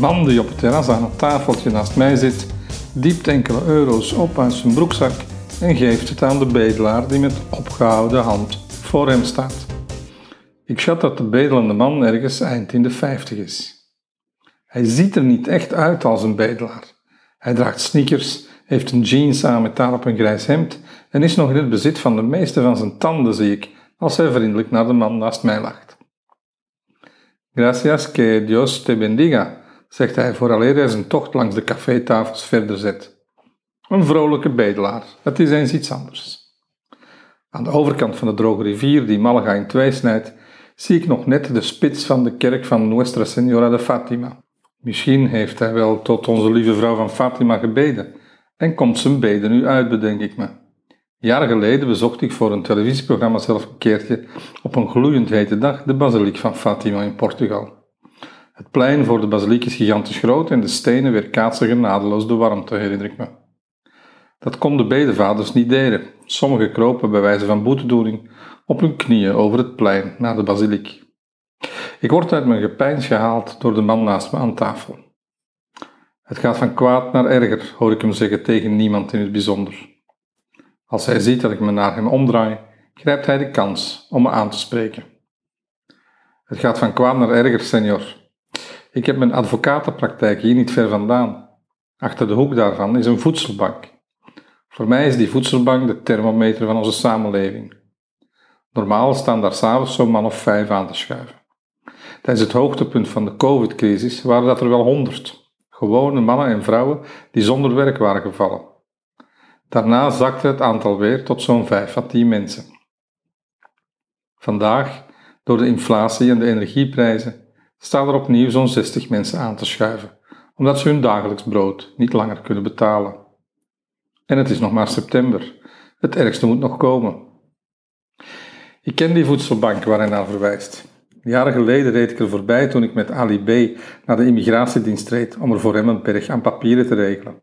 man die op het terras aan het tafeltje naast mij zit, diept enkele euro's op uit zijn broekzak en geeft het aan de bedelaar die met opgehouden hand voor hem staat. Ik schat dat de bedelende man ergens eind in de vijftig is. Hij ziet er niet echt uit als een bedelaar. Hij draagt sneakers, heeft een jeans aan met daarop een grijs hemd en is nog in het bezit van de meeste van zijn tanden, zie ik, als hij vriendelijk naar de man naast mij lacht. Gracias que Dios te bendiga, zegt hij vooraleer hij zijn tocht langs de cafétafels verder zet. Een vrolijke bedelaar, het is eens iets anders. Aan de overkant van de droge rivier die Malaga in twee snijdt, zie ik nog net de spits van de kerk van Nuestra Señora de Fatima. Misschien heeft hij wel tot onze lieve vrouw van Fatima gebeden en komt zijn beden nu uit, bedenk ik me. Jaren geleden bezocht ik voor een televisieprogramma zelf een keertje op een gloeiend hete dag de basiliek van Fatima in Portugal. Het plein voor de basiliek is gigantisch groot en de stenen weerkaatsen genadeloos de warmte, herinner ik me. Dat kon de bedevaders niet delen. Sommigen kropen bij wijze van boetedoening op hun knieën over het plein naar de basiliek. Ik word uit mijn gepeins gehaald door de man naast me aan tafel. Het gaat van kwaad naar erger, hoor ik hem zeggen tegen niemand in het bijzonder. Als hij ziet dat ik me naar hem omdraai, grijpt hij de kans om me aan te spreken. Het gaat van kwaad naar erger, senor. Ik heb mijn advocatenpraktijk hier niet ver vandaan. Achter de hoek daarvan is een voedselbank. Voor mij is die voedselbank de thermometer van onze samenleving. Normaal staan daar s'avonds zo'n man of vijf aan te schuiven. Tijdens het hoogtepunt van de COVID-crisis waren dat er wel honderd. Gewone mannen en vrouwen die zonder werk waren gevallen. Daarna zakte het aantal weer tot zo'n 5 à 10 mensen. Vandaag, door de inflatie en de energieprijzen, staan er opnieuw zo'n 60 mensen aan te schuiven, omdat ze hun dagelijks brood niet langer kunnen betalen. En het is nog maar september. Het ergste moet nog komen. Ik ken die voedselbank waar hij naar verwijst. Jaren geleden reed ik er voorbij toen ik met Ali B. naar de immigratiedienst reed om er voor hem een berg aan papieren te regelen.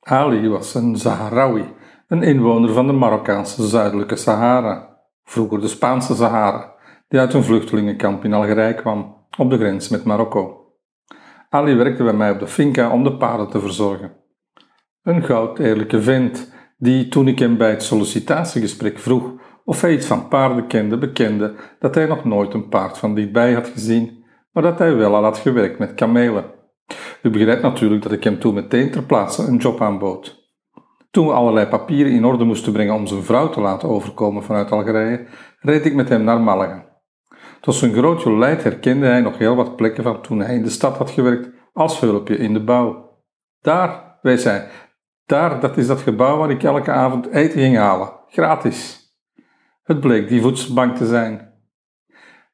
Ali was een Saharawi, een inwoner van de Marokkaanse zuidelijke Sahara, vroeger de Spaanse Sahara, die uit een vluchtelingenkamp in Algerije kwam, op de grens met Marokko. Ali werkte bij mij op de finca om de paarden te verzorgen. Een goud eerlijke vent, die toen ik hem bij het sollicitatiegesprek vroeg of hij iets van paarden kende, bekende dat hij nog nooit een paard van dichtbij had gezien, maar dat hij wel al had gewerkt met kamelen. U begrijpt natuurlijk dat ik hem toen meteen ter plaatse een job aanbood. Toen we allerlei papieren in orde moesten brengen om zijn vrouw te laten overkomen vanuit Algerije, reed ik met hem naar Malaga. Tot zijn groot herkende hij nog heel wat plekken van toen hij in de stad had gewerkt als hulpje in de bouw. Daar, wees hij, daar, dat is dat gebouw waar ik elke avond eten ging halen, gratis. Het bleek die voedselbank te zijn.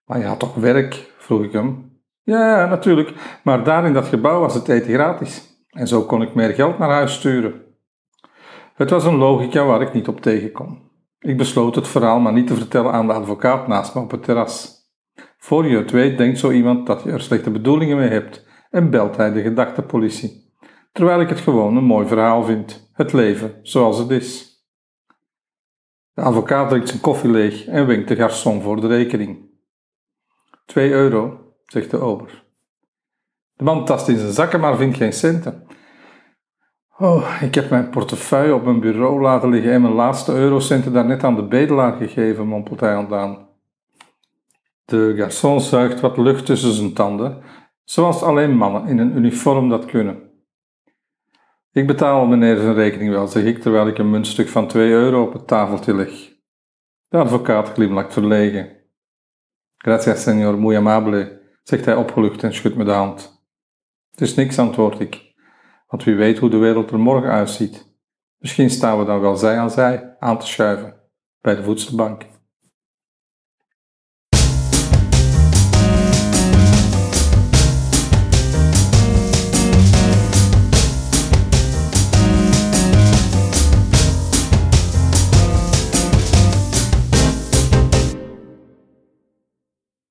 Maar je had toch werk? vroeg ik hem. Ja, natuurlijk, maar daar in dat gebouw was het eten gratis. En zo kon ik meer geld naar huis sturen. Het was een logica waar ik niet op tegen kon. Ik besloot het verhaal maar niet te vertellen aan de advocaat naast me op het terras. Voor je het weet, denkt zo iemand dat je er slechte bedoelingen mee hebt en belt hij de gedachtepolitie. Terwijl ik het gewoon een mooi verhaal vind, het leven zoals het is. De advocaat drinkt zijn koffie leeg en winkt de garçon voor de rekening. Twee euro, zegt de ober. De man tast in zijn zakken, maar vindt geen centen. Oh, ik heb mijn portefeuille op mijn bureau laten liggen en mijn laatste eurocenten daarnet aan de bedelaar gegeven, mompelt hij ontdaan. De garçon zuigt wat lucht tussen zijn tanden, zoals alleen mannen in een uniform dat kunnen. Ik betaal meneer zijn rekening wel, zeg ik, terwijl ik een muntstuk van 2 euro op het tafeltje leg. De advocaat glimlacht verlegen. Gracias, senor, muy amable, zegt hij opgelucht en schudt me de hand. Het is niks, antwoord ik, want wie weet hoe de wereld er morgen uitziet. Misschien staan we dan wel zij aan zij aan te schuiven bij de voedselbank.